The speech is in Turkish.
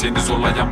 Seni zorlayan